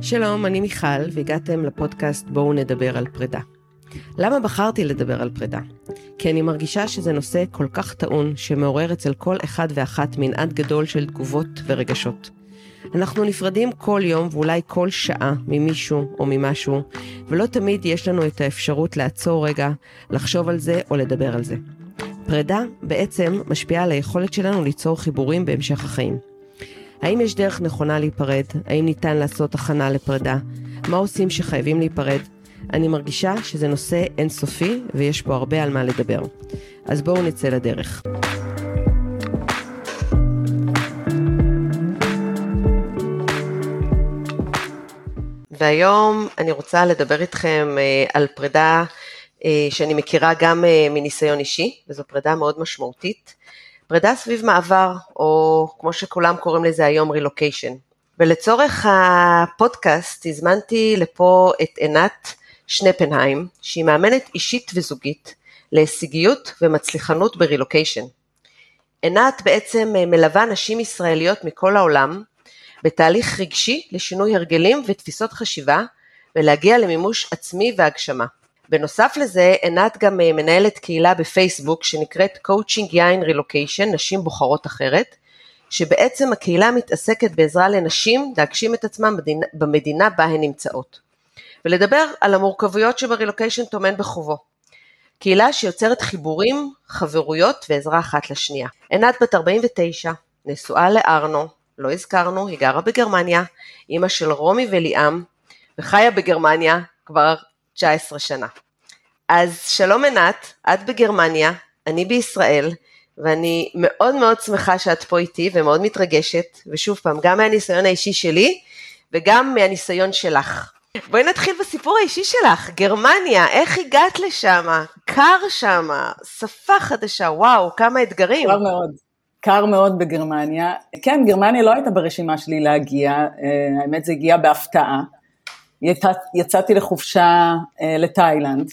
שלום, אני מיכל, והגעתם לפודקאסט בואו נדבר על פרידה. למה בחרתי לדבר על פרידה? כי אני מרגישה שזה נושא כל כך טעון, שמעורר אצל כל אחד ואחת מנעד גדול של תגובות ורגשות. אנחנו נפרדים כל יום ואולי כל שעה ממישהו או ממשהו, ולא תמיד יש לנו את האפשרות לעצור רגע, לחשוב על זה או לדבר על זה. פרידה בעצם משפיעה על היכולת שלנו ליצור חיבורים בהמשך החיים. האם יש דרך נכונה להיפרד? האם ניתן לעשות הכנה לפרידה? מה עושים שחייבים להיפרד? אני מרגישה שזה נושא אינסופי ויש פה הרבה על מה לדבר. אז בואו נצא לדרך. והיום אני רוצה לדבר איתכם אה, על פרידה אה, שאני מכירה גם אה, מניסיון אישי, וזו פרידה מאוד משמעותית. פרידה סביב מעבר, או כמו שכולם קוראים לזה היום רילוקיישן. ולצורך הפודקאסט הזמנתי לפה את עינת שנפנהיים, שהיא מאמנת אישית וזוגית להישגיות ומצליחנות ברילוקיישן. עינת בעצם מלווה נשים ישראליות מכל העולם בתהליך רגשי לשינוי הרגלים ותפיסות חשיבה ולהגיע למימוש עצמי והגשמה. בנוסף לזה, עינת גם אה, מנהלת קהילה בפייסבוק שנקראת Coaching יין רילוקיישן, נשים בוחרות אחרת, שבעצם הקהילה מתעסקת בעזרה לנשים להגשים את עצמם במדינה, במדינה בה הן נמצאות. ולדבר על המורכבויות שברילוקיישן טומן בחובו. קהילה שיוצרת חיבורים, חברויות ועזרה אחת לשנייה. עינת בת 49, נשואה לארנו, לא הזכרנו, היא גרה בגרמניה, אימא של רומי וליאם, וחיה בגרמניה כבר 19 שנה. אז שלום עינת, את בגרמניה, אני בישראל, ואני מאוד מאוד שמחה שאת פה איתי ומאוד מתרגשת, ושוב פעם, גם מהניסיון האישי שלי וגם מהניסיון שלך. בואי נתחיל בסיפור האישי שלך, גרמניה, איך הגעת לשם? קר שם, שפה חדשה, וואו, כמה אתגרים. קר מאוד, קר מאוד בגרמניה. כן, גרמניה לא הייתה ברשימה שלי להגיע, אה, האמת זה הגיע בהפתעה. יצאתי לחופשה אה, לתאילנד,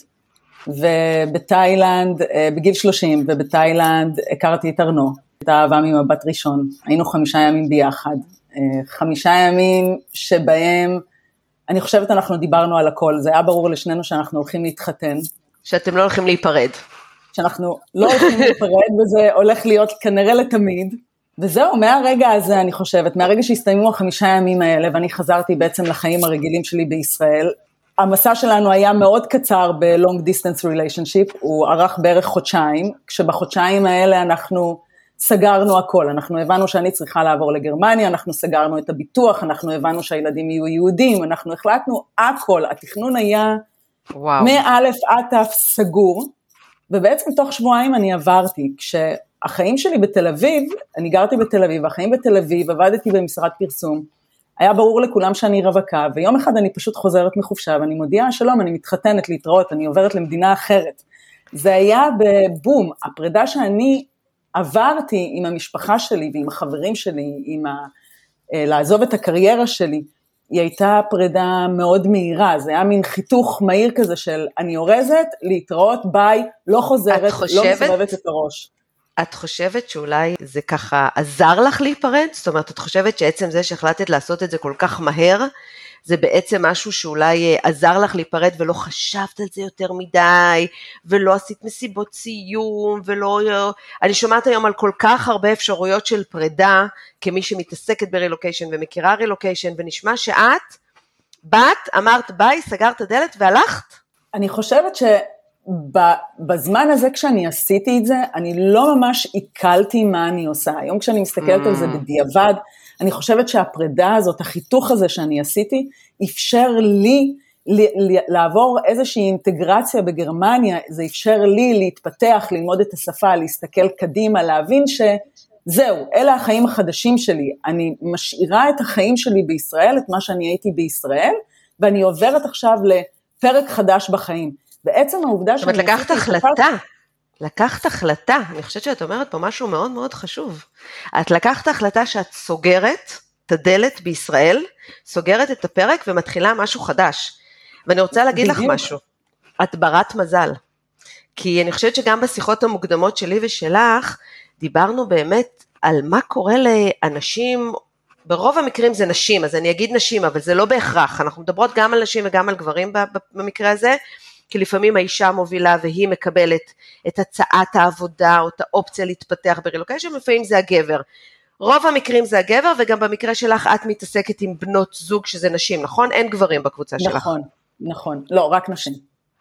ובתאילנד, אה, בגיל 30, ובתאילנד הכרתי את ארנו, את האהבה ממבט ראשון. היינו חמישה ימים ביחד. אה, חמישה ימים שבהם, אני חושבת אנחנו דיברנו על הכל, זה היה ברור לשנינו שאנחנו הולכים להתחתן. שאתם לא הולכים להיפרד. שאנחנו לא הולכים להיפרד, וזה הולך להיות כנראה לתמיד. וזהו, מהרגע הזה אני חושבת, מהרגע שהסתיימו החמישה ימים האלה ואני חזרתי בעצם לחיים הרגילים שלי בישראל, המסע שלנו היה מאוד קצר ב-long distance relationship, הוא ארך בערך חודשיים, כשבחודשיים האלה אנחנו סגרנו הכל, אנחנו הבנו שאני צריכה לעבור לגרמניה, אנחנו סגרנו את הביטוח, אנחנו הבנו שהילדים יהיו יהודים, אנחנו החלטנו הכל, התכנון היה מאלף עד תף סגור, ובעצם תוך שבועיים אני עברתי, כש... החיים שלי בתל אביב, אני גרתי בתל אביב, החיים בתל אביב, עבדתי במשרד פרסום, היה ברור לכולם שאני רווקה, ויום אחד אני פשוט חוזרת מחופשה ואני מודיעה, שלום, אני מתחתנת להתראות, אני עוברת למדינה אחרת. זה היה בבום, הפרידה שאני עברתי עם המשפחה שלי ועם החברים שלי, עם ה... אה, לעזוב את הקריירה שלי, היא הייתה פרידה מאוד מהירה, זה היה מין חיתוך מהיר כזה של אני אורזת, להתראות, ביי, לא חוזרת, לא מסובבת את הראש. את חושבת שאולי זה ככה עזר לך להיפרד? זאת אומרת, את חושבת שעצם זה שהחלטת לעשות את זה כל כך מהר, זה בעצם משהו שאולי אה, עזר לך להיפרד ולא חשבת על זה יותר מדי, ולא עשית מסיבות סיום, ולא... אני שומעת היום על כל כך הרבה אפשרויות של פרידה, כמי שמתעסקת ברילוקיישן ומכירה רילוקיישן, ונשמע שאת באת, אמרת ביי, סגרת דלת והלכת? אני חושבת ש... בזמן הזה כשאני עשיתי את זה, אני לא ממש עיכלתי מה אני עושה. היום כשאני מסתכלת mm. על זה mm. בדיעבד, אני חושבת שהפרידה הזאת, החיתוך הזה שאני עשיתי, אפשר לי לעבור איזושהי אינטגרציה בגרמניה, זה אפשר לי להתפתח, ללמוד את השפה, להסתכל קדימה, להבין שזהו, אלה החיים החדשים שלי. אני משאירה את החיים שלי בישראל, את מה שאני הייתי בישראל, ואני עוברת עכשיו לפרק חדש בחיים. בעצם העובדה שאני... זאת אומרת, לקחת החלטה. לקחת החלטה, אני חושבת שאת אומרת פה משהו מאוד מאוד חשוב. את לקחת החלטה שאת סוגרת את הדלת בישראל, סוגרת את הפרק ומתחילה משהו חדש. ואני רוצה להגיד לך משהו, את ברת מזל. כי אני חושבת שגם בשיחות המוקדמות שלי ושלך, דיברנו באמת על מה קורה לאנשים ברוב המקרים זה נשים, אז אני אגיד נשים, אבל זה לא בהכרח, אנחנו מדברות גם על נשים וגם על גברים במקרה הזה, כי לפעמים האישה מובילה והיא מקבלת את הצעת העבודה או את האופציה להתפתח ברילוקיישן, לפעמים זה הגבר. רוב המקרים זה הגבר, וגם במקרה שלך את מתעסקת עם בנות זוג שזה נשים, נכון? אין גברים בקבוצה נכון, שלך. נכון, נכון, לא, רק נשים.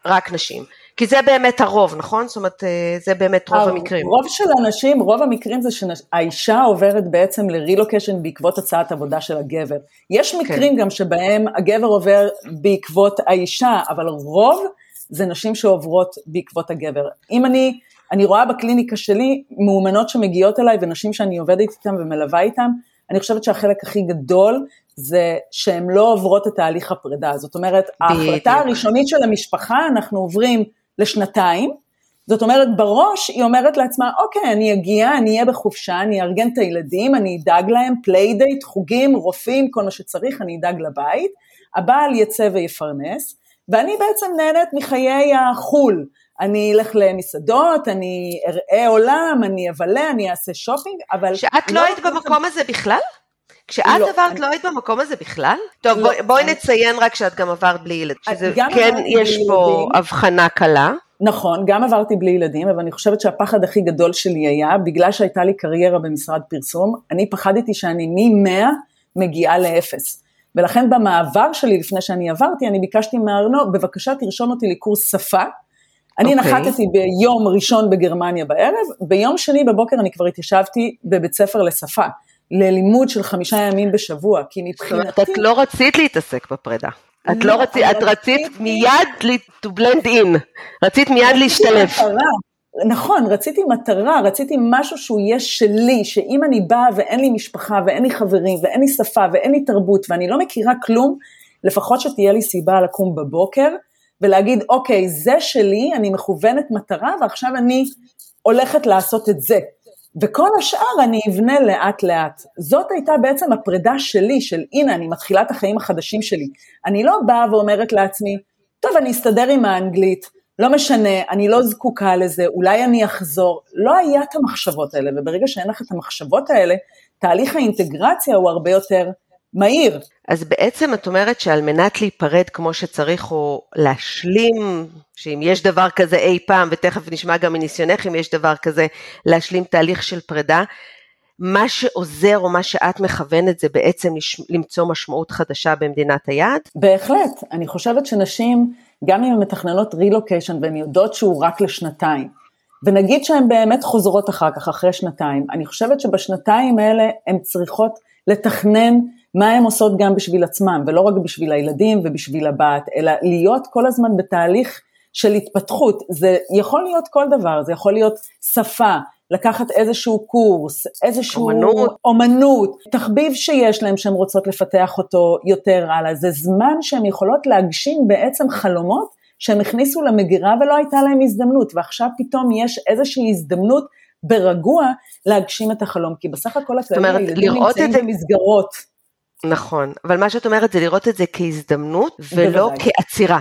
רק נשים. כי זה באמת הרוב, נכון? זאת אומרת, אה, זה באמת רוב המקרים. רוב של הנשים, רוב המקרים זה שהאישה עוברת בעצם לרילוקיישן בעקבות הצעת עבודה של הגבר. יש כן. מקרים כן. גם שבהם הגבר עובר בעקבות האישה, אבל רוב זה נשים שעוברות בעקבות הגבר. אם אני, אני רואה בקליניקה שלי מאומנות שמגיעות אליי ונשים שאני עובדת איתן ומלווה איתן, אני חושבת שהחלק הכי גדול זה שהן לא עוברות את תהליך הפרידה. זאת אומרת, ההחלטה הראשונית של המשפחה, אנחנו עוברים לשנתיים, זאת אומרת, בראש היא אומרת לעצמה, אוקיי, אני אגיע, אני אהיה בחופשה, אני אארגן את הילדים, אני אדאג להם, playdate, חוגים, רופאים, כל מה שצריך, אני אדאג לבית, הבעל יצא ויפרנס, ואני בעצם נהנית מחיי החו"ל. אני אלך למסעדות, אני אראה עולם, אני אבלה, אני אעשה שופינג, אבל... שאת לא, לא היית במקום הזה בכלל? כשאת לא, עברת אני... לא היית במקום הזה בכלל? טוב, לא, בואי, אני... נציין רק שאת גם עברת בלי ילד, שזה כן יש פה הבחנה קלה. נכון, גם עברתי בלי ילדים, אבל אני חושבת שהפחד הכי גדול שלי היה, בגלל שהייתה לי קריירה במשרד פרסום, אני פחדתי שאני מ-100 מגיעה לאפס. ולכן במעבר שלי, לפני שאני עברתי, אני ביקשתי מארנו, בבקשה תרשום אותי לקורס שפה. אני okay. אוקיי. נחתתי ביום ראשון בגרמניה בערב, ביום שני בבוקר אני כבר התיישבתי בבית ספר לשפה. ללימוד של חמישה ימים בשבוע, כי מבחינתי... את לא רצית להתעסק בפרידה. את לא, לא רצית, את רצית מיד to blend in, רצית מיד להשתלב. נכון, רציתי מטרה, רציתי משהו שהוא יהיה שלי, שאם אני באה ואין לי משפחה ואין לי חברים ואין לי שפה ואין לי תרבות ואני לא מכירה כלום, לפחות שתהיה לי סיבה לקום בבוקר ולהגיד, אוקיי, זה שלי, אני מכוונת מטרה ועכשיו אני הולכת לעשות את זה. וכל השאר אני אבנה לאט לאט. זאת הייתה בעצם הפרידה שלי, של הנה, אני מתחילה את החיים החדשים שלי. אני לא באה ואומרת לעצמי, טוב, אני אסתדר עם האנגלית, לא משנה, אני לא זקוקה לזה, אולי אני אחזור. לא היה את המחשבות האלה, וברגע שאין לך את המחשבות האלה, תהליך האינטגרציה הוא הרבה יותר מהיר. אז בעצם את אומרת שעל מנת להיפרד כמו שצריך, או להשלים, שאם יש דבר כזה אי פעם, ותכף נשמע גם מניסיונך אם יש דבר כזה, להשלים תהליך של פרידה, מה שעוזר או מה שאת מכוונת זה בעצם למצוא משמעות חדשה במדינת היעד? בהחלט, אני חושבת שנשים, גם אם הן מתכננות רילוקיישן והן יודעות שהוא רק לשנתיים, ונגיד שהן באמת חוזרות אחר כך, אחרי שנתיים, אני חושבת שבשנתיים האלה הן צריכות לתכנן מה הן עושות גם בשביל עצמם, ולא רק בשביל הילדים ובשביל הבת, אלא להיות כל הזמן בתהליך של התפתחות. זה יכול להיות כל דבר, זה יכול להיות שפה, לקחת איזשהו קורס, איזשהו אומנות, אומנות תחביב שיש להם שהן רוצות לפתח אותו יותר הלאה, זה זמן שהן יכולות להגשים בעצם חלומות שהם הכניסו למגירה ולא הייתה להם הזדמנות, ועכשיו פתאום יש איזושהי הזדמנות ברגוע להגשים את החלום, כי בסך הכל הכללי הילדים נמצאים במסגרות. נכון, אבל מה שאת אומרת זה לראות את זה כהזדמנות ולא בוודאי. כעצירה.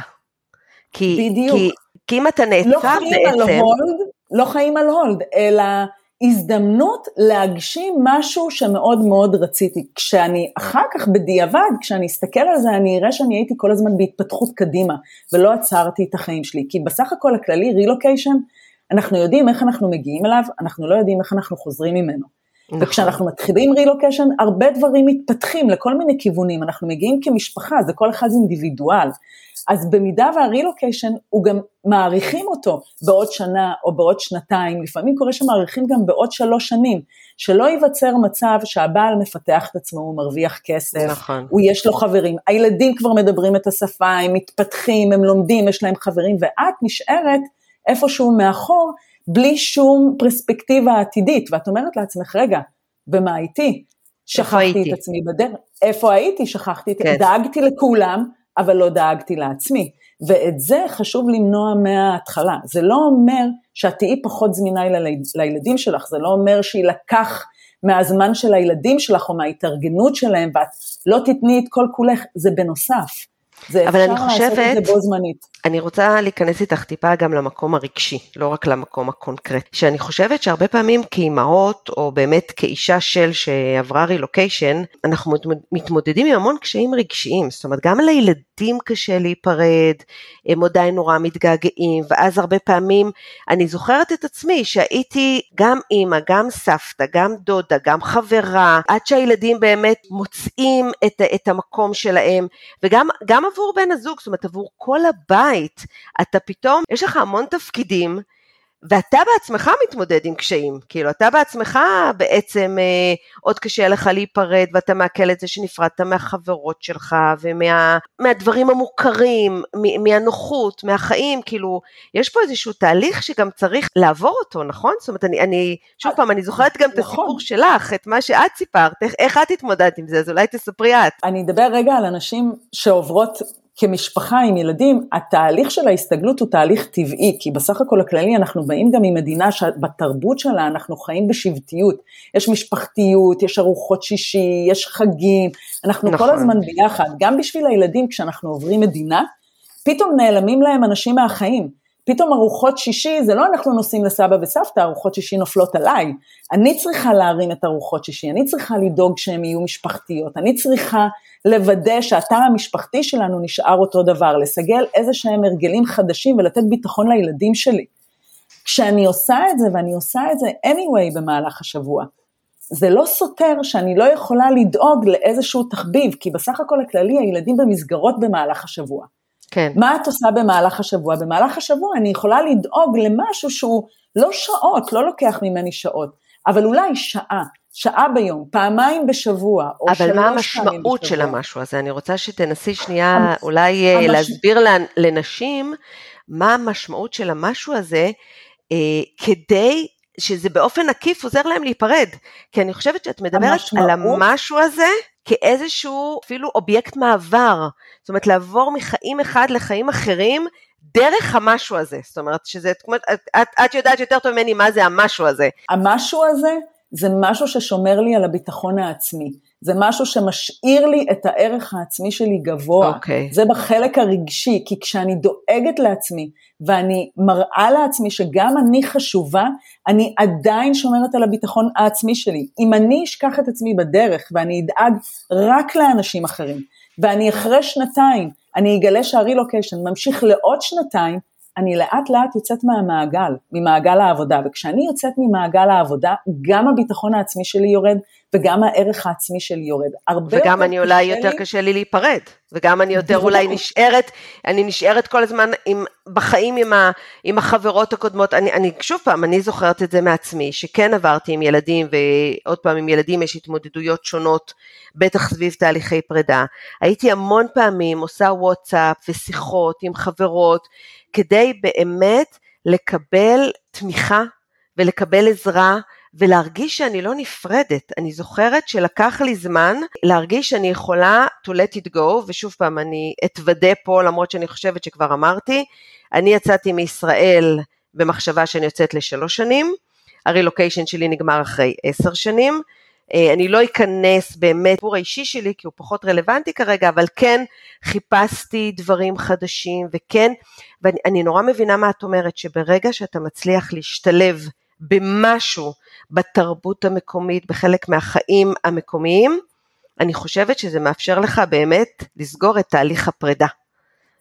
כי, בדיוק. כי, כי אם אתה נעצר לא בעצם... על הולד, לא חיים על הולד, אלא הזדמנות להגשים משהו שמאוד מאוד רציתי. כשאני אחר כך בדיעבד, כשאני אסתכל על זה, אני אראה שאני הייתי כל הזמן בהתפתחות קדימה, ולא עצרתי את החיים שלי. כי בסך הכל הכללי, רילוקיישן, אנחנו יודעים איך אנחנו מגיעים אליו, אנחנו לא יודעים איך אנחנו חוזרים ממנו. נכון. וכשאנחנו מתחילים רילוקיישן, הרבה דברים מתפתחים לכל מיני כיוונים, אנחנו מגיעים כמשפחה, זה כל אחד אינדיבידואל. אז במידה והרילוקיישן, הוא גם מעריכים אותו בעוד שנה או בעוד שנתיים, לפעמים קורה שמעריכים גם בעוד שלוש שנים, שלא ייווצר מצב שהבעל מפתח את עצמו, הוא מרוויח כסף, נכון. הוא יש לו חברים, הילדים כבר מדברים את השפה, הם מתפתחים, הם לומדים, יש להם חברים, ואת נשארת איפשהו מאחור, בלי שום פרספקטיבה עתידית, ואת אומרת לעצמך, רגע, במה הייתי? שכחתי את עצמי בדרך, איפה הייתי? שכחתי, כן. דאגתי לכולם, אבל לא דאגתי לעצמי. ואת זה חשוב למנוע מההתחלה. זה לא אומר שאת תהיי פחות זמינה לילדים שלך, זה לא אומר שיילקח מהזמן של הילדים שלך או מההתארגנות שלהם, ואת לא תתני את כל כולך, זה בנוסף. זה אבל אני חושבת, לעשות את זה בו זמנית. אני רוצה להיכנס איתך טיפה גם למקום הרגשי, לא רק למקום הקונקרטי. שאני חושבת שהרבה פעמים כאימהות, או באמת כאישה של שעברה רילוקיישן, אנחנו מתמודדים עם המון קשיים רגשיים. זאת אומרת, גם לילדים קשה להיפרד, הם עדיין נורא מתגעגעים, ואז הרבה פעמים אני זוכרת את עצמי שהייתי גם אימא, גם סבתא, גם דודה, גם חברה, עד שהילדים באמת מוצאים את, את המקום שלהם, וגם עבור בן הזוג, זאת אומרת עבור כל הבית, אתה פתאום, יש לך המון תפקידים, ואתה בעצמך מתמודד עם קשיים, כאילו אתה בעצמך בעצם אה, עוד קשה לך להיפרד ואתה מעכל את זה שנפרדת מהחברות שלך ומהדברים ומה, המוכרים, מהנוחות, מהחיים, כאילו יש פה איזשהו תהליך שגם צריך לעבור אותו, נכון? זאת אומרת, אני, אני שוב פעם, אני זוכרת גם נכון. את הסיפור שלך, את מה שאת סיפרת, איך, איך את התמודדת עם זה, אז אולי תספרי את. אני אדבר רגע על אנשים שעוברות כמשפחה עם ילדים, התהליך של ההסתגלות הוא תהליך טבעי, כי בסך הכל הכללי אנחנו באים גם ממדינה שבתרבות שלה אנחנו חיים בשבטיות. יש משפחתיות, יש ארוחות שישי, יש חגים, אנחנו נכון. כל הזמן ביחד. גם בשביל הילדים כשאנחנו עוברים מדינה, פתאום נעלמים להם אנשים מהחיים. פתאום ארוחות שישי, זה לא אנחנו נוסעים לסבא וסבתא, ארוחות שישי נופלות עליי. אני צריכה להרים את ארוחות שישי, אני צריכה לדאוג שהן יהיו משפחתיות, אני צריכה לוודא שהתא המשפחתי שלנו נשאר אותו דבר, לסגל איזה שהם הרגלים חדשים ולתת ביטחון לילדים שלי. כשאני עושה את זה, ואני עושה את זה anyway במהלך השבוע, זה לא סותר שאני לא יכולה לדאוג לאיזשהו תחביב, כי בסך הכל הכללי הילדים במסגרות במהלך השבוע. כן. מה את עושה במהלך השבוע? במהלך השבוע אני יכולה לדאוג למשהו שהוא לא שעות, לא לוקח ממני שעות, אבל אולי שעה, שעה ביום, פעמיים בשבוע, או שלוש פעמים בשבוע. אבל מה המשמעות של המשהו הזה? אני רוצה שתנסי שנייה המש... אולי אה, המש... להסביר לנשים מה המשמעות של המשהו הזה, אה, כדי שזה באופן עקיף עוזר להם להיפרד. כי אני חושבת שאת מדברת המשמעות... על המשהו הזה כאיזשהו אפילו אובייקט מעבר. זאת אומרת, לעבור מחיים אחד לחיים אחרים דרך המשהו הזה. זאת אומרת, שזה את, את, את יודעת יותר טוב ממני מה זה המשהו הזה. המשהו הזה זה משהו ששומר לי על הביטחון העצמי. זה משהו שמשאיר לי את הערך העצמי שלי גבוה. Okay. אוקיי. זה בחלק הרגשי, כי כשאני דואגת לעצמי ואני מראה לעצמי שגם אני חשובה, אני עדיין שומרת על הביטחון העצמי שלי. אם אני אשכח את עצמי בדרך ואני אדאג רק לאנשים אחרים, ואני אחרי שנתיים, אני אגלה שהרילוקיישן ממשיך לעוד שנתיים, אני לאט לאט יוצאת מהמעגל, ממעגל העבודה, וכשאני יוצאת ממעגל העבודה, גם הביטחון העצמי שלי יורד, וגם הערך העצמי שלי יורד. וגם אני אולי יותר לי... קשה לי להיפרד, וגם אני יותר אולי נשארת, אני נשארת כל הזמן עם, בחיים עם, ה, עם החברות הקודמות, אני, אני שוב פעם, אני זוכרת את זה מעצמי, שכן עברתי עם ילדים, ועוד פעם עם ילדים יש התמודדויות שונות, בטח סביב תהליכי פרידה. הייתי המון פעמים עושה וואטסאפ ושיחות עם חברות, כדי באמת לקבל תמיכה ולקבל עזרה ולהרגיש שאני לא נפרדת. אני זוכרת שלקח לי זמן להרגיש שאני יכולה to let it go, ושוב פעם אני אתוודה פה למרות שאני חושבת שכבר אמרתי, אני יצאתי מישראל במחשבה שאני יוצאת לשלוש שנים, הרילוקיישן שלי נגמר אחרי עשר שנים, אה, אני לא אכנס באמת לסיפור האישי שלי כי הוא פחות רלוונטי כרגע, אבל כן חיפשתי דברים חדשים וכן, ואני נורא מבינה מה את אומרת, שברגע שאתה מצליח להשתלב במשהו בתרבות המקומית, בחלק מהחיים המקומיים, אני חושבת שזה מאפשר לך באמת לסגור את תהליך הפרידה.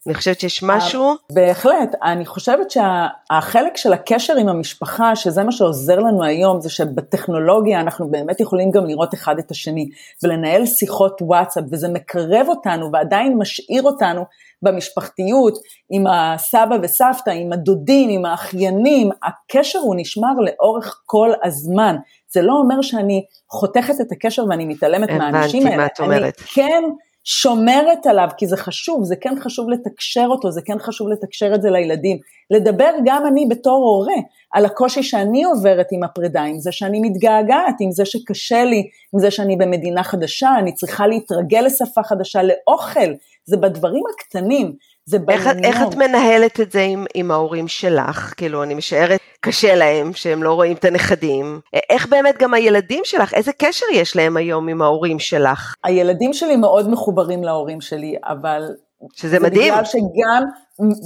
אני חושבת שיש משהו... בהחלט, אני חושבת שהחלק של הקשר עם המשפחה, שזה מה שעוזר לנו היום, זה שבטכנולוגיה אנחנו באמת יכולים גם לראות אחד את השני, ולנהל שיחות וואטסאפ, וזה מקרב אותנו ועדיין משאיר אותנו במשפחתיות, עם הסבא וסבתא, עם הדודים, עם האחיינים, הקשר הוא נשמר לאורך כל הזמן. זה לא אומר שאני חותכת את הקשר ואני מתעלמת מהאנשים האלה. הבנתי מה את אומרת. אני כן... שומרת עליו, כי זה חשוב, זה כן חשוב לתקשר אותו, זה כן חשוב לתקשר את זה לילדים. לדבר גם אני בתור הורה על הקושי שאני עוברת עם הפרידה, עם זה שאני מתגעגעת, עם זה שקשה לי, עם זה שאני במדינה חדשה, אני צריכה להתרגל לשפה חדשה, לאוכל, זה בדברים הקטנים. זה איך, איך את מנהלת את זה עם, עם ההורים שלך? כאילו, אני משערת, קשה להם שהם לא רואים את הנכדים. איך באמת גם הילדים שלך, איזה קשר יש להם היום עם ההורים שלך? הילדים שלי מאוד מחוברים להורים שלי, אבל שזה זה מדהים. בגלל שגם,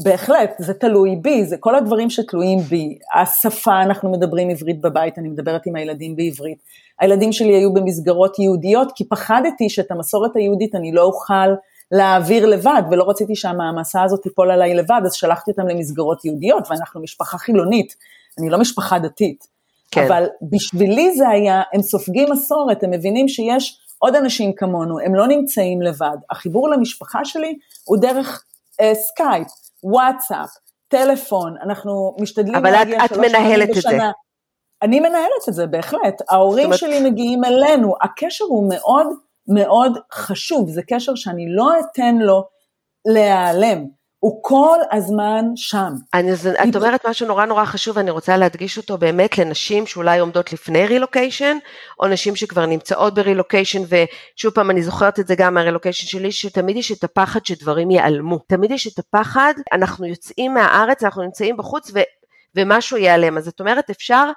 בהחלט, זה תלוי בי, זה כל הדברים שתלויים בי. השפה, אנחנו מדברים עברית בבית, אני מדברת עם הילדים בעברית. הילדים שלי היו במסגרות יהודיות, כי פחדתי שאת המסורת היהודית אני לא אוכל להעביר לבד, ולא רציתי שהמעמסה הזאת תיפול עליי לבד, אז שלחתי אותם למסגרות יהודיות, ואנחנו משפחה חילונית, אני לא משפחה דתית. כן. אבל בשבילי זה היה, הם סופגים מסורת, הם מבינים שיש עוד אנשים כמונו, הם לא נמצאים לבד. החיבור למשפחה שלי הוא דרך אה, סקייפ, וואטסאפ, טלפון, אנחנו משתדלים להגיע שלוש פעמים בשנה. אבל את מנהלת את זה. אני מנהלת את זה, בהחלט. ההורים אומרת... שלי מגיעים אלינו, הקשר הוא מאוד מאוד חשוב, זה קשר שאני לא אתן לו להיעלם. הוא כל הזמן שם. אני, אז, את אומרת משהו נורא נורא חשוב, אני רוצה להדגיש אותו באמת לנשים שאולי עומדות לפני רילוקיישן, או נשים שכבר נמצאות ברילוקיישן, ושוב פעם, אני זוכרת את זה גם מהרילוקיישן שלי, שתמיד יש את הפחד שדברים ייעלמו. תמיד יש את הפחד, אנחנו יוצאים מהארץ, אנחנו נמצאים בחוץ, ו, ומשהו ייעלם. אז זאת אומרת, אפשר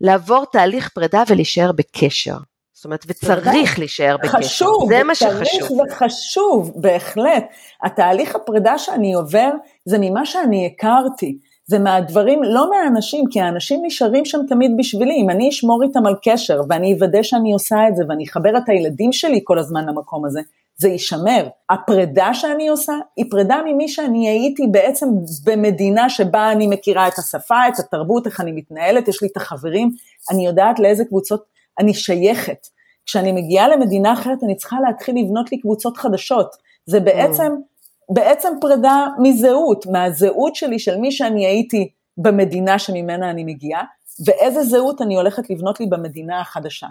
לעבור תהליך פרידה ולהישאר בקשר. זאת אומרת, וצריך להישאר בקשר, חשוב, זה מה שחשוב. צריך וחשוב, בהחלט. התהליך הפרידה שאני עובר זה ממה שאני הכרתי, זה מהדברים, לא מהאנשים, כי האנשים נשארים שם תמיד בשבילי, אם אני אשמור איתם על קשר ואני אוודא שאני עושה את זה ואני אחבר את הילדים שלי כל הזמן למקום הזה, זה יישמר. הפרידה שאני עושה היא פרידה ממי שאני הייתי בעצם במדינה שבה אני מכירה את השפה, את התרבות, איך אני מתנהלת, יש לי את החברים, אני יודעת לאיזה קבוצות אני שייכת. כשאני מגיעה למדינה אחרת אני צריכה להתחיל לבנות לי קבוצות חדשות. זה בעצם, mm. בעצם פרידה מזהות, מהזהות שלי של מי שאני הייתי במדינה שממנה אני מגיעה, ואיזה זהות אני הולכת לבנות לי במדינה החדשה.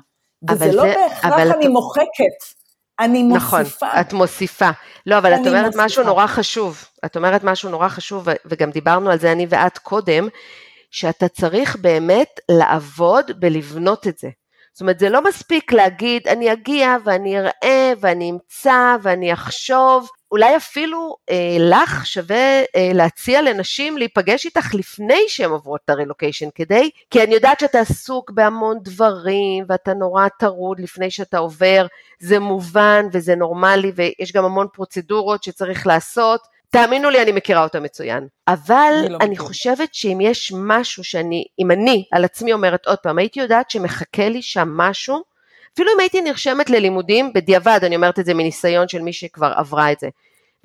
וזה לא בהכרח אני את... מוחקת. אני נכון, מוסיפה. נכון, את מוסיפה. לא, אבל את אומרת מוסיפה. משהו נורא חשוב. את אומרת משהו נורא חשוב, וגם דיברנו על זה אני ואת קודם, שאתה צריך באמת לעבוד בלבנות את זה. זאת אומרת, זה לא מספיק להגיד, אני אגיע ואני אראה ואני אמצא ואני אחשוב, אולי אפילו אה, לך שווה אה, להציע לנשים להיפגש איתך לפני שהן עוברות את הרילוקיישן, כדי, כי אני יודעת שאתה עסוק בהמון דברים ואתה נורא טרוד לפני שאתה עובר, זה מובן וזה נורמלי ויש גם המון פרוצדורות שצריך לעשות, תאמינו לי, אני מכירה אותה מצוין. אבל אני, לא אני חושבת שאם יש משהו שאני, אם אני על עצמי אומרת עוד פעם, הייתי יודעת שמחכה לי שם משהו, אפילו אם הייתי נרשמת ללימודים, בדיעבד, אני אומרת את זה מניסיון של מי שכבר עברה את זה,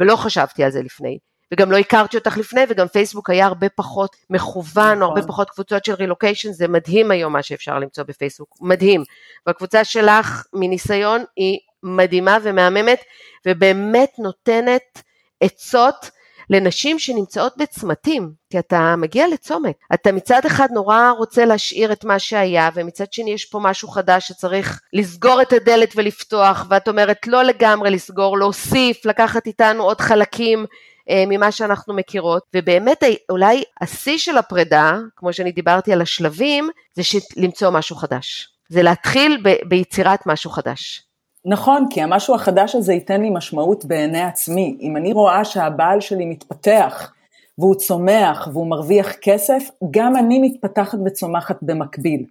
ולא חשבתי על זה לפני. וגם לא הכרתי אותך לפני, וגם פייסבוק היה הרבה פחות מכוון, נכון. או הרבה פחות קבוצות של רילוקיישן, זה מדהים היום מה שאפשר למצוא בפייסבוק, מדהים. והקבוצה שלך מניסיון היא מדהימה ומהממת, ובאמת נותנת עצות לנשים שנמצאות בצמתים, כי אתה מגיע לצומת. אתה מצד אחד נורא רוצה להשאיר את מה שהיה, ומצד שני יש פה משהו חדש שצריך לסגור את הדלת ולפתוח, ואת אומרת לא לגמרי לסגור, להוסיף, לקחת איתנו עוד חלקים אה, ממה שאנחנו מכירות, ובאמת אולי השיא של הפרידה, כמו שאני דיברתי על השלבים, זה למצוא משהו חדש. זה להתחיל ב- ביצירת משהו חדש. נכון, כי המשהו החדש הזה ייתן לי משמעות בעיני עצמי. אם אני רואה שהבעל שלי מתפתח, והוא צומח, והוא מרוויח כסף, גם אני מתפתחת וצומחת במקביל.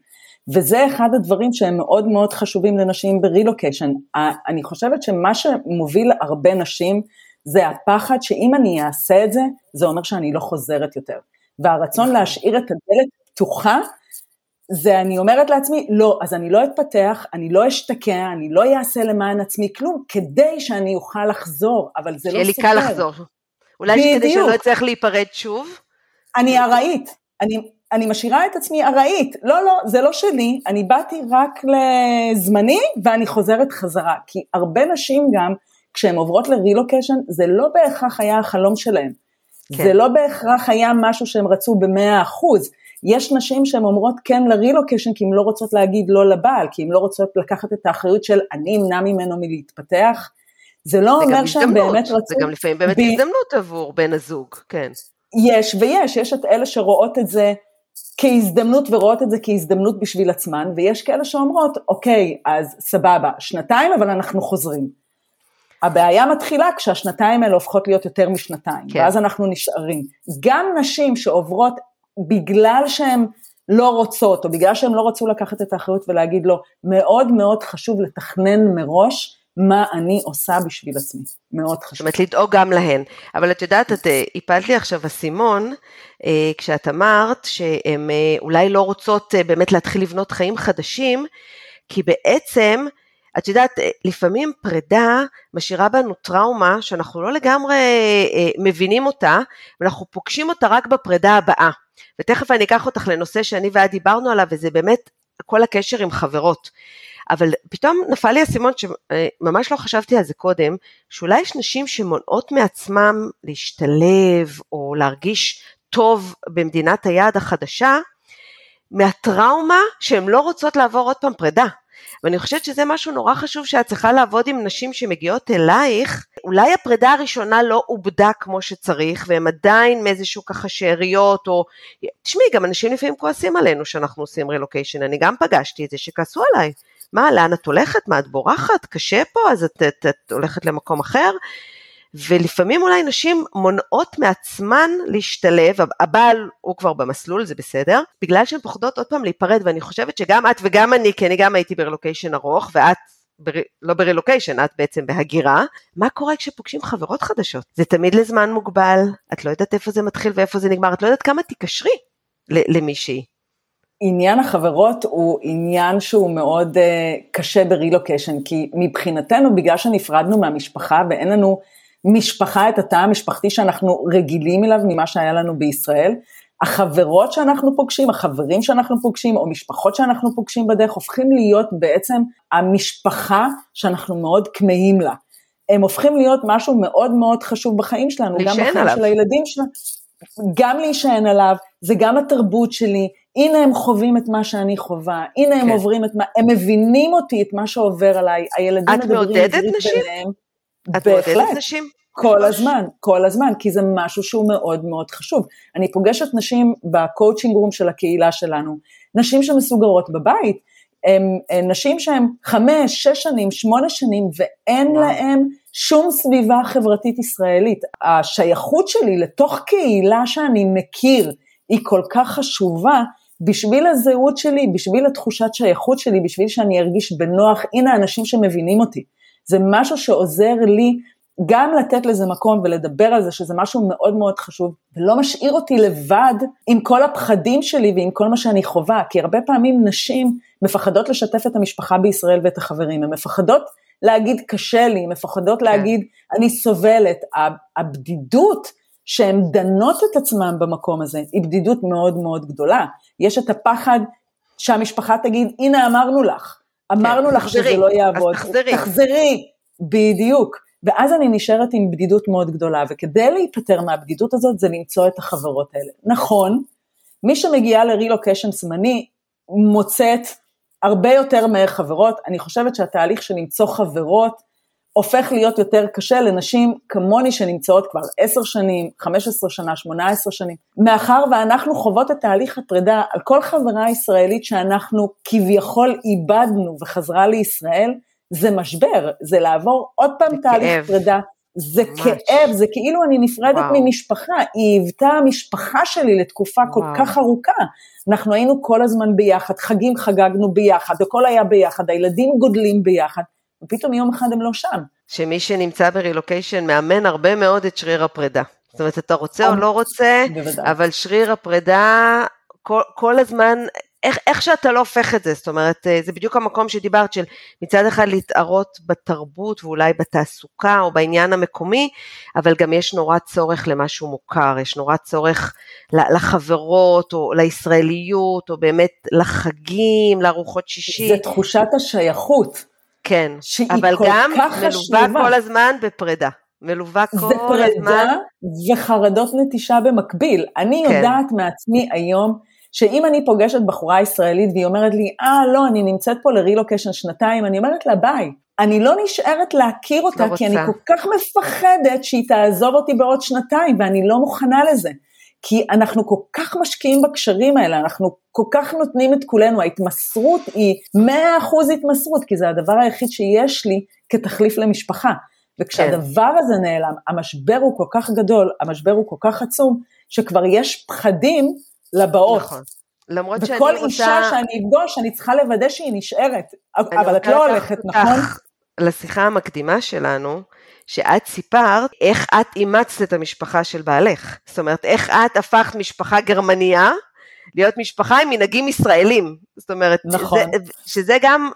וזה אחד הדברים שהם מאוד מאוד חשובים לנשים ברילוקיישן. אני חושבת שמה שמוביל הרבה נשים, זה הפחד שאם אני אעשה את זה, זה אומר שאני לא חוזרת יותר. והרצון. להשאיר את הדלת פתוחה, זה אני אומרת לעצמי, לא, אז אני לא אתפתח, אני לא אשתקע, אני לא אעשה למען עצמי כלום, כדי שאני אוכל לחזור, אבל זה לא סופר. שיהיה לי קל לחזור. אולי שכדי שלא אצטרך להיפרד שוב? אני ארעית, אני, אני משאירה את עצמי ארעית, לא, לא, זה לא שלי, אני באתי רק לזמני ואני חוזרת חזרה, כי הרבה נשים גם, כשהן עוברות לרילוקיישן, זה לא בהכרח היה החלום שלהן. כן. זה לא בהכרח היה משהו שהם רצו במאה אחוז, יש נשים שהן אומרות כן לרילוקיישן כי הן לא רוצות להגיד לא לבעל, כי הן לא רוצות לקחת את האחריות של אני אמנע ממנו מלהתפתח. זה לא אומר שהן באמת רצו... זה גם לפעמים באמת ב... הזדמנות עבור בן הזוג, כן. יש ויש, יש את אלה שרואות את זה כהזדמנות ורואות את זה כהזדמנות בשביל עצמן, ויש כאלה שאומרות, אוקיי, אז סבבה, שנתיים אבל אנחנו חוזרים. הבעיה מתחילה כשהשנתיים האלה הופכות להיות יותר משנתיים, כן. ואז אנחנו נשארים. גם נשים שעוברות בגלל שהן לא רוצות, או בגלל שהן לא רצו לקחת את האחריות ולהגיד לו, מאוד מאוד חשוב לתכנן מראש מה אני עושה בשביל עצמי, מאוד חשוב. זאת אומרת, לדאוג גם להן. אבל את יודעת, את אה, הפלת לי עכשיו אסימון, אה, כשאת אמרת שהן אולי לא רוצות באמת להתחיל לבנות חיים חדשים, כי בעצם, את יודעת, לפעמים פרידה משאירה בנו טראומה שאנחנו לא לגמרי מבינים אותה, ואנחנו פוגשים אותה רק בפרידה הבאה. ותכף אני אקח אותך לנושא שאני ואת דיברנו עליו, וזה באמת כל הקשר עם חברות. אבל פתאום נפל לי האסימון שממש לא חשבתי על זה קודם, שאולי יש נשים שמונעות מעצמם להשתלב או להרגיש טוב במדינת היעד החדשה, מהטראומה שהן לא רוצות לעבור עוד פעם פרידה. ואני חושבת שזה משהו נורא חשוב שאת צריכה לעבוד עם נשים שמגיעות אלייך, אולי הפרידה הראשונה לא עובדה כמו שצריך, והן עדיין מאיזשהו ככה שאריות, או... תשמעי, גם אנשים לפעמים כועסים עלינו שאנחנו עושים רילוקיישן, אני גם פגשתי את זה, שכעסו עליי. מה, לאן את הולכת? מה, את בורחת? קשה פה? אז את, את, את הולכת למקום אחר? ולפעמים אולי נשים מונעות מעצמן להשתלב, הבעל הוא כבר במסלול, זה בסדר, בגלל שהן פוחדות עוד פעם להיפרד, ואני חושבת שגם את וגם אני, כי אני גם הייתי ברילוקיישן ארוך, ואת בר... לא ברילוקיישן, את בעצם בהגירה, מה קורה כשפוגשים חברות חדשות? זה תמיד לזמן מוגבל, את לא יודעת איפה זה מתחיל ואיפה זה נגמר, את לא יודעת כמה תיקשרי למישהי. עניין החברות הוא עניין שהוא מאוד uh, קשה ברילוקיישן, כי מבחינתנו, בגלל שנפרדנו מהמשפחה ואין לנו משפחה, את התא המשפחתי שאנחנו רגילים אליו ממה שהיה לנו בישראל. החברות שאנחנו פוגשים, החברים שאנחנו פוגשים, או משפחות שאנחנו פוגשים בדרך, הופכים להיות בעצם המשפחה שאנחנו מאוד כמהים לה. הם הופכים להיות משהו מאוד מאוד חשוב בחיים שלנו, גם בחיים עליו. של הילדים שלנו. גם להישען עליו, זה גם התרבות שלי, הנה הם חווים את מה שאני חווה, הנה כן. הם עוברים את מה, הם מבינים אותי, את מה שעובר עליי, הילדים מדברים עברית ביניהם. את מעודדת נשים? את מעודדת נשים? כל הזמן, כל הזמן, כי זה משהו שהוא מאוד מאוד חשוב. אני פוגשת נשים ב coaching room של הקהילה שלנו, נשים שמסוגרות בבית, הן נשים שהן חמש, שש שנים, שמונה שנים, ואין וואו. להן שום סביבה חברתית ישראלית. השייכות שלי לתוך קהילה שאני מכיר היא כל כך חשובה, בשביל הזהות שלי, בשביל התחושת שייכות שלי, בשביל שאני ארגיש בנוח, הנה האנשים שמבינים אותי. זה משהו שעוזר לי גם לתת לזה מקום ולדבר על זה שזה משהו מאוד מאוד חשוב, ולא משאיר אותי לבד עם כל הפחדים שלי ועם כל מה שאני חווה, כי הרבה פעמים נשים מפחדות לשתף את המשפחה בישראל ואת החברים, הן מפחדות להגיד קשה לי, מפחדות כן. להגיד אני סובלת, הבדידות שהן דנות את עצמן במקום הזה היא בדידות מאוד מאוד גדולה, יש את הפחד שהמשפחה תגיד הנה אמרנו לך, אמרנו כן, לך תחזרי, שזה לא יעבוד, אז תחזרי, תחזרי, בדיוק. ואז אני נשארת עם בדידות מאוד גדולה, וכדי להיפטר מהבדידות הזאת זה למצוא את החברות האלה. נכון, מי שמגיעה לרילוקיישן זמני מוצאת הרבה יותר מהר חברות, אני חושבת שהתהליך של למצוא חברות הופך להיות יותר קשה לנשים כמוני שנמצאות כבר 10 שנים, 15 שנה, 18 שנים. מאחר ואנחנו חוות את תהליך הפרידה על כל חברה ישראלית שאנחנו כביכול איבדנו וחזרה לישראל, זה משבר, זה לעבור עוד פעם תהליך פרידה, זה ממש. כאב, זה כאילו אני נפרדת וואו. ממשפחה, היא היוותה המשפחה שלי לתקופה וואו. כל כך ארוכה. אנחנו היינו כל הזמן ביחד, חגים חגגנו ביחד, הכל היה ביחד, הילדים גודלים ביחד, ופתאום יום אחד הם לא שם. שמי שנמצא ברילוקיישן מאמן הרבה מאוד את שריר הפרידה. זאת אומרת, אתה רוצה או לא רוצה, בוודאי. אבל שריר הפרידה כל, כל הזמן איך, איך שאתה לא הופך את זה, זאת אומרת, אה, זה בדיוק המקום שדיברת של מצד אחד להתערות בתרבות ואולי בתעסוקה או בעניין המקומי, אבל גם יש נורא צורך למשהו מוכר, יש נורא צורך לחברות או לישראליות או באמת לחגים, לארוחות שישי. זה תחושת השייכות. כן, אבל גם מלווה כל הזמן בפרידה. מלווה כל הזמן. זה פרידה וחרדות נטישה במקביל. אני כן. יודעת מעצמי היום, שאם אני פוגשת בחורה ישראלית והיא אומרת לי, אה, לא, אני נמצאת פה לרילוקיישן שנתיים, אני אומרת לה, ביי. אני לא נשארת להכיר אותה, לא כי רוצה. אני כל כך מפחדת שהיא תעזוב אותי בעוד שנתיים, ואני לא מוכנה לזה. כי אנחנו כל כך משקיעים בקשרים האלה, אנחנו כל כך נותנים את כולנו, ההתמסרות היא 100% התמסרות, כי זה הדבר היחיד שיש לי כתחליף למשפחה. וכשהדבר. הזה נעלם, המשבר הוא כל כך גדול, המשבר הוא כל כך עצום, שכבר יש פחדים לבאות. נכון. למרות שאני רוצה... וכל אישה שאני אפגוש, אני צריכה לוודא שהיא נשארת. אבל את לא הולכת, נכון? לשיחה המקדימה שלנו, שאת סיפרת איך את אימצת את המשפחה של בעלך. זאת אומרת, איך את הפכת משפחה גרמניה להיות משפחה עם מנהגים ישראלים. זאת אומרת, נכון. שזה, שזה גם,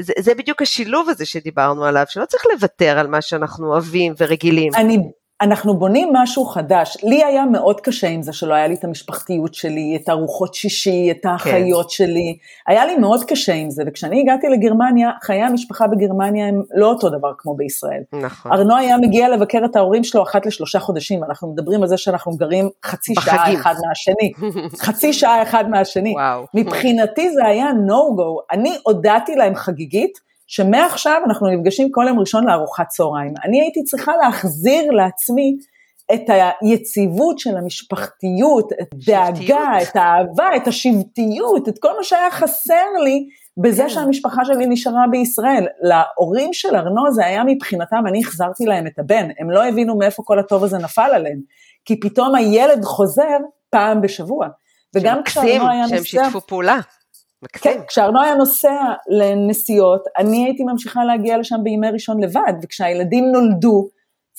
זה, זה בדיוק השילוב הזה שדיברנו עליו, שלא צריך לוותר על מה שאנחנו אוהבים ורגילים. אני אנחנו בונים משהו חדש. לי היה מאוד קשה עם זה שלא היה לי את המשפחתיות שלי, את ארוחות שישי, את האחיות כן. שלי. היה לי מאוד קשה עם זה, וכשאני הגעתי לגרמניה, חיי המשפחה בגרמניה הם לא אותו דבר כמו בישראל. נכון. ארנו היה מגיע לבקר את ההורים שלו אחת לשלושה חודשים, אנחנו מדברים על זה שאנחנו גרים חצי בחגים. שעה אחד מהשני. חצי שעה אחד מהשני. וואו. מבחינתי זה היה no-go. אני הודעתי להם חגיגית, שמעכשיו אנחנו נפגשים כל יום ראשון לארוחת צהריים. אני הייתי צריכה להחזיר לעצמי את היציבות של המשפחתיות, את דאגה, את האהבה, את השבטיות, את כל מה שהיה חסר לי בזה כן. שהמשפחה שלי נשארה בישראל. להורים של ארנו זה היה מבחינתם, אני החזרתי להם את הבן, הם לא הבינו מאיפה כל הטוב הזה נפל עליהם, כי פתאום הילד חוזר פעם בשבוע. וגם כשארנו היה נוסע... שהם שיתפו פעולה. כן, כשארנו היה נוסע לנסיעות, אני הייתי ממשיכה להגיע לשם בימי ראשון לבד, וכשהילדים נולדו,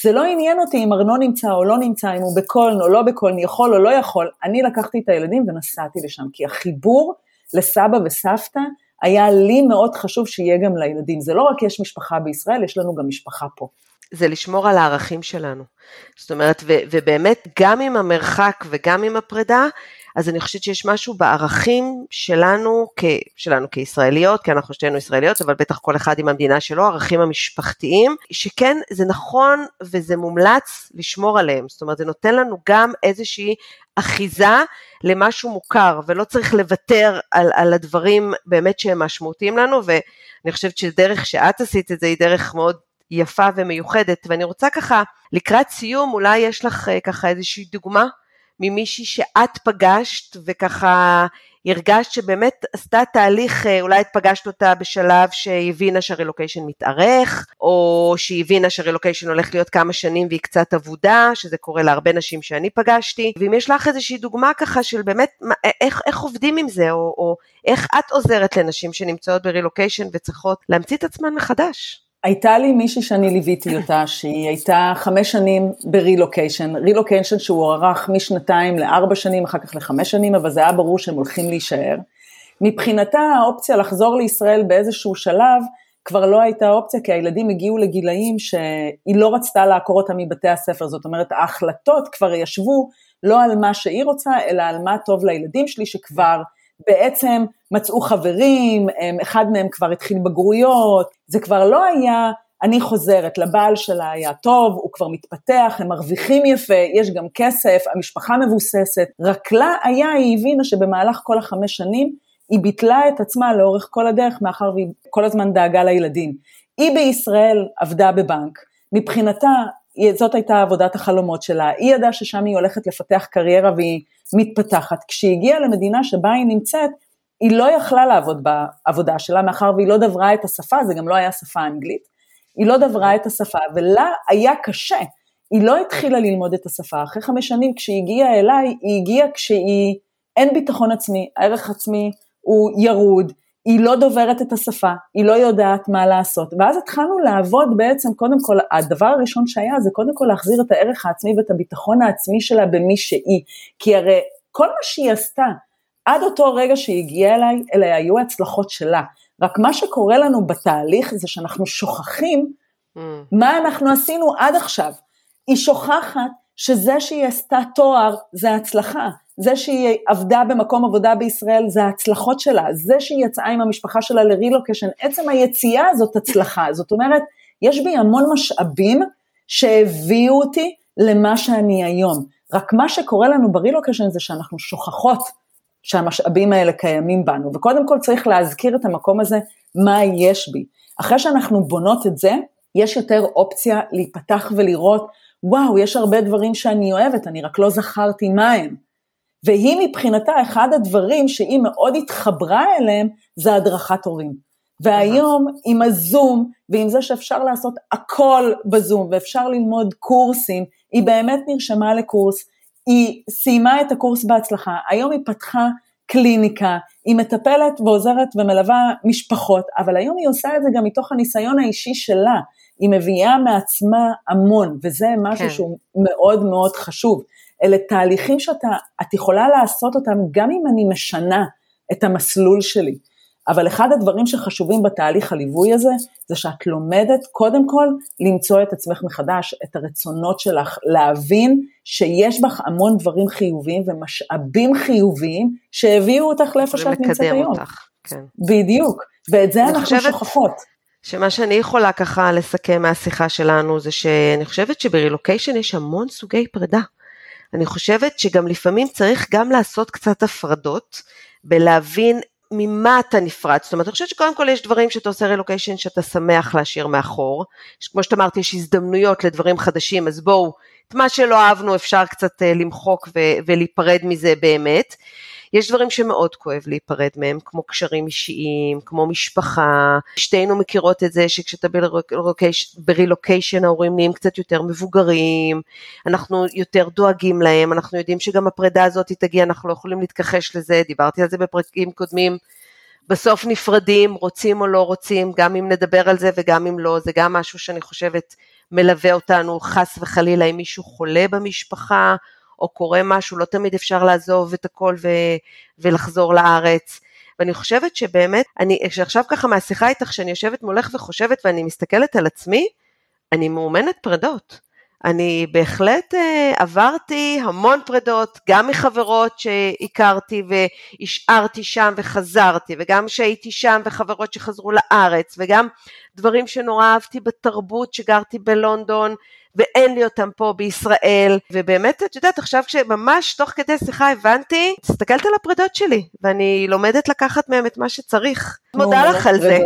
זה לא עניין אותי אם ארנו נמצא או לא נמצא, אם הוא בקולן או לא בקולן, יכול או לא יכול, אני לקחתי את הילדים ונסעתי לשם, כי החיבור לסבא וסבתא היה לי מאוד חשוב שיהיה גם לילדים. זה לא רק יש משפחה בישראל, יש לנו גם משפחה פה. זה לשמור על הערכים שלנו. זאת אומרת, ו- ובאמת, גם עם המרחק וגם עם הפרידה, אז אני חושבת שיש משהו בערכים שלנו, כ, שלנו כישראליות, כי אנחנו שתינו ישראליות, אבל בטח כל אחד עם המדינה שלו, ערכים המשפחתיים, שכן, זה נכון וזה מומלץ לשמור עליהם. זאת אומרת, זה נותן לנו גם איזושהי אחיזה למשהו מוכר, ולא צריך לוותר על, על הדברים באמת שהם משמעותיים לנו, ואני חושבת שדרך שאת עשית את זה היא דרך מאוד יפה ומיוחדת, ואני רוצה ככה, לקראת סיום, אולי יש לך אה, ככה איזושהי דוגמה ממישהי שאת פגשת וככה הרגשת שבאמת עשתה תהליך, אה, אולי את פגשת אותה בשלב שהיא הבינה שהרילוקיישן מתארך, או שהיא הבינה שהרילוקיישן הולך להיות כמה שנים והיא קצת אבודה, שזה קורה להרבה נשים שאני פגשתי, ואם יש לך איזושהי דוגמה ככה של באמת אה, איך, איך עובדים עם זה, או, או איך את עוזרת לנשים שנמצאות ברילוקיישן וצריכות להמציא את עצמן מחדש. הייתה לי מישהי שאני ליוויתי אותה, שהיא הייתה חמש שנים ברילוקיישן, רילוקיישן שהוא הוארך משנתיים לארבע שנים, אחר כך לחמש שנים, אבל זה היה ברור שהם הולכים להישאר. מבחינתה האופציה לחזור לישראל באיזשהו שלב, כבר לא הייתה אופציה, כי הילדים הגיעו לגילאים שהיא לא רצתה לעקור אותם מבתי הספר, זאת אומרת ההחלטות כבר ישבו לא על מה שהיא רוצה, אלא על מה טוב לילדים שלי, שכבר בעצם מצאו חברים, אחד מהם כבר התחיל בגרויות, זה כבר לא היה, אני חוזרת, לבעל שלה היה טוב, הוא כבר מתפתח, הם מרוויחים יפה, יש גם כסף, המשפחה מבוססת, רק לה היה, היא הבינה שבמהלך כל החמש שנים, היא ביטלה את עצמה לאורך כל הדרך, מאחר והיא כל הזמן דאגה לילדים. היא בישראל עבדה בבנק, מבחינתה זאת הייתה עבודת החלומות שלה, היא ידעה ששם היא הולכת לפתח קריירה והיא מתפתחת. כשהיא הגיעה למדינה שבה היא נמצאת, היא לא יכלה לעבוד בעבודה שלה, מאחר והיא לא דברה את השפה, זה גם לא היה שפה אנגלית, היא לא דברה את השפה, ולה היה קשה. היא לא התחילה ללמוד את השפה, אחרי חמש שנים כשהיא הגיעה אליי, היא הגיעה כשהיא, אין ביטחון עצמי, הערך עצמי הוא ירוד, היא לא דוברת את השפה, היא לא יודעת מה לעשות. ואז התחלנו לעבוד בעצם, קודם כל, הדבר הראשון שהיה זה קודם כל להחזיר את הערך העצמי ואת הביטחון העצמי שלה במי שהיא. כי הרי כל מה שהיא עשתה, עד אותו רגע שהיא הגיעה אליי, אלה היו ההצלחות שלה. רק מה שקורה לנו בתהליך זה שאנחנו שוכחים mm. מה אנחנו עשינו עד עכשיו. היא שוכחת שזה שהיא עשתה תואר זה הצלחה. זה שהיא עבדה במקום עבודה בישראל זה ההצלחות שלה, זה שהיא יצאה עם המשפחה שלה לרילוקיישן, עצם היציאה הזאת הצלחה, זאת אומרת, יש בי המון משאבים שהביאו אותי למה שאני היום. רק מה שקורה לנו ברילוקיישן זה שאנחנו שוכחות שהמשאבים האלה קיימים בנו, וקודם כל צריך להזכיר את המקום הזה, מה יש בי. אחרי שאנחנו בונות את זה, יש יותר אופציה להיפתח ולראות, וואו, יש הרבה דברים שאני אוהבת, אני רק לא זכרתי מה הם. והיא מבחינתה, אחד הדברים שהיא מאוד התחברה אליהם, זה הדרכת הורים. והיום עם הזום ועם זה שאפשר לעשות הכל בזום ואפשר ללמוד קורסים, היא באמת נרשמה לקורס, היא סיימה את הקורס בהצלחה, היום היא פתחה קליניקה, היא מטפלת ועוזרת ומלווה משפחות, אבל היום היא עושה את זה גם מתוך הניסיון האישי שלה. היא מביאה מעצמה המון, וזה משהו כן. שהוא מאוד מאוד חשוב. אלה תהליכים שאת יכולה לעשות אותם גם אם אני משנה את המסלול שלי. אבל אחד הדברים שחשובים בתהליך הליווי הזה, זה שאת לומדת קודם כל למצוא את עצמך מחדש, את הרצונות שלך, להבין שיש בך המון דברים חיוביים ומשאבים חיוביים שהביאו אותך לאיפה שאת נמצאת היום. אותך, כן. בדיוק, ואת זה אנחנו חושבת... שוכחות. שמה שאני יכולה ככה לסכם מהשיחה שלנו זה שאני חושבת שברילוקיישן יש המון סוגי פרידה. אני חושבת שגם לפעמים צריך גם לעשות קצת הפרדות, בלהבין ממה אתה נפרד, זאת אומרת אני חושבת שקודם כל יש דברים שאתה עושה רילוקיישן שאתה שמח להשאיר מאחור, כמו שאת אמרת יש הזדמנויות לדברים חדשים אז בואו את מה שלא אהבנו אפשר קצת אה, למחוק ולהיפרד מזה באמת, יש דברים שמאוד כואב להיפרד מהם, כמו קשרים אישיים, כמו משפחה, שתינו מכירות את זה שכשאתה ברילוקיישן ההורים נהיים קצת יותר מבוגרים, אנחנו יותר דואגים להם, אנחנו יודעים שגם הפרידה הזאת תגיע, אנחנו לא יכולים להתכחש לזה, דיברתי על זה בפרקים קודמים. בסוף נפרדים, רוצים או לא רוצים, גם אם נדבר על זה וגם אם לא, זה גם משהו שאני חושבת מלווה אותנו חס וחלילה אם מישהו חולה במשפחה, או קורה משהו, לא תמיד אפשר לעזוב את הכל ו, ולחזור לארץ. ואני חושבת שבאמת, אני עכשיו ככה מהשיחה איתך, שאני יושבת מולך וחושבת ואני מסתכלת על עצמי, אני מאומנת פרדות. אני בהחלט uh, עברתי המון פרדות, גם מחברות שהכרתי והשארתי שם וחזרתי, וגם שהייתי שם וחברות שחזרו לארץ, וגם דברים שנורא אהבתי בתרבות שגרתי בלונדון, ואין לי אותם פה בישראל, ובאמת, את יודעת, עכשיו כשממש תוך כדי שיחה הבנתי, מסתכלת על הפרדות שלי, ואני לומדת לקחת מהם את מה שצריך. מודה לך על זה.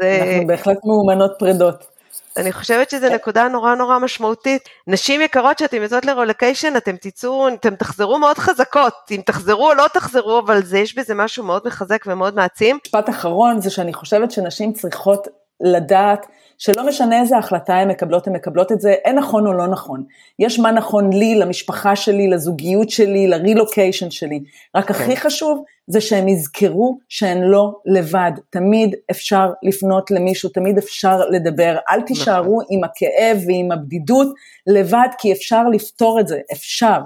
זה... אנחנו בהחלט מאומנות פרדות. אני חושבת שזו נקודה נורא נורא משמעותית. נשים יקרות שאתן יוצאות לרולקיישן, אתם תצאו, אתם תחזרו מאוד חזקות. אם תחזרו או לא תחזרו, אבל זה, יש בזה משהו מאוד מחזק ומאוד מעצים. משפט אחרון זה שאני חושבת שנשים צריכות לדעת שלא משנה איזה החלטה הן מקבלות, הן מקבלות את זה, אין נכון או לא נכון. יש מה נכון לי, למשפחה שלי, לזוגיות שלי, לרילוקיישן שלי. רק כן. הכי חשוב זה שהם יזכרו שהן לא לבד. תמיד אפשר לפנות למישהו, תמיד אפשר לדבר. אל נכון. תישארו נכון. עם הכאב ועם הבדידות לבד, כי אפשר לפתור את זה, אפשר.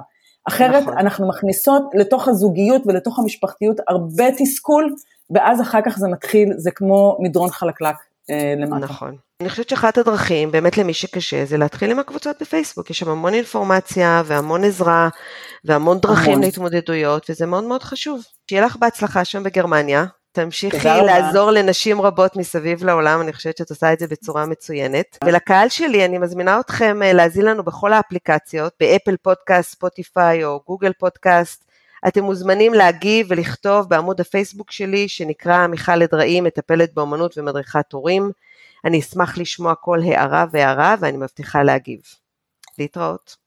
אחרת נכון. אנחנו מכניסות לתוך הזוגיות ולתוך המשפחתיות הרבה תסכול, ואז אחר כך זה מתחיל, זה כמו מדרון חלקלק. אה, למטה. נכון. אני חושבת שאחת הדרכים, באמת למי שקשה, זה להתחיל עם הקבוצות בפייסבוק, יש שם המון אינפורמציה והמון עזרה והמון דרכים המון. להתמודדויות, וזה מאוד מאוד חשוב. שיהיה לך בהצלחה שם בגרמניה, תמשיכי לעזור לנשים רבות מסביב לעולם, אני חושבת שאת עושה את זה בצורה מצוינת. ולקהל שלי, אני מזמינה אתכם אה, להזין לנו בכל האפליקציות, באפל פודקאסט, ספוטיפיי או גוגל פודקאסט. אתם מוזמנים להגיב ולכתוב בעמוד הפייסבוק שלי, שנקרא מיכל אדראי, מטפלת באמנות ומדריכת הורים. אני אשמח לשמוע כל הערה והערה ואני מבטיחה להגיב. להתראות.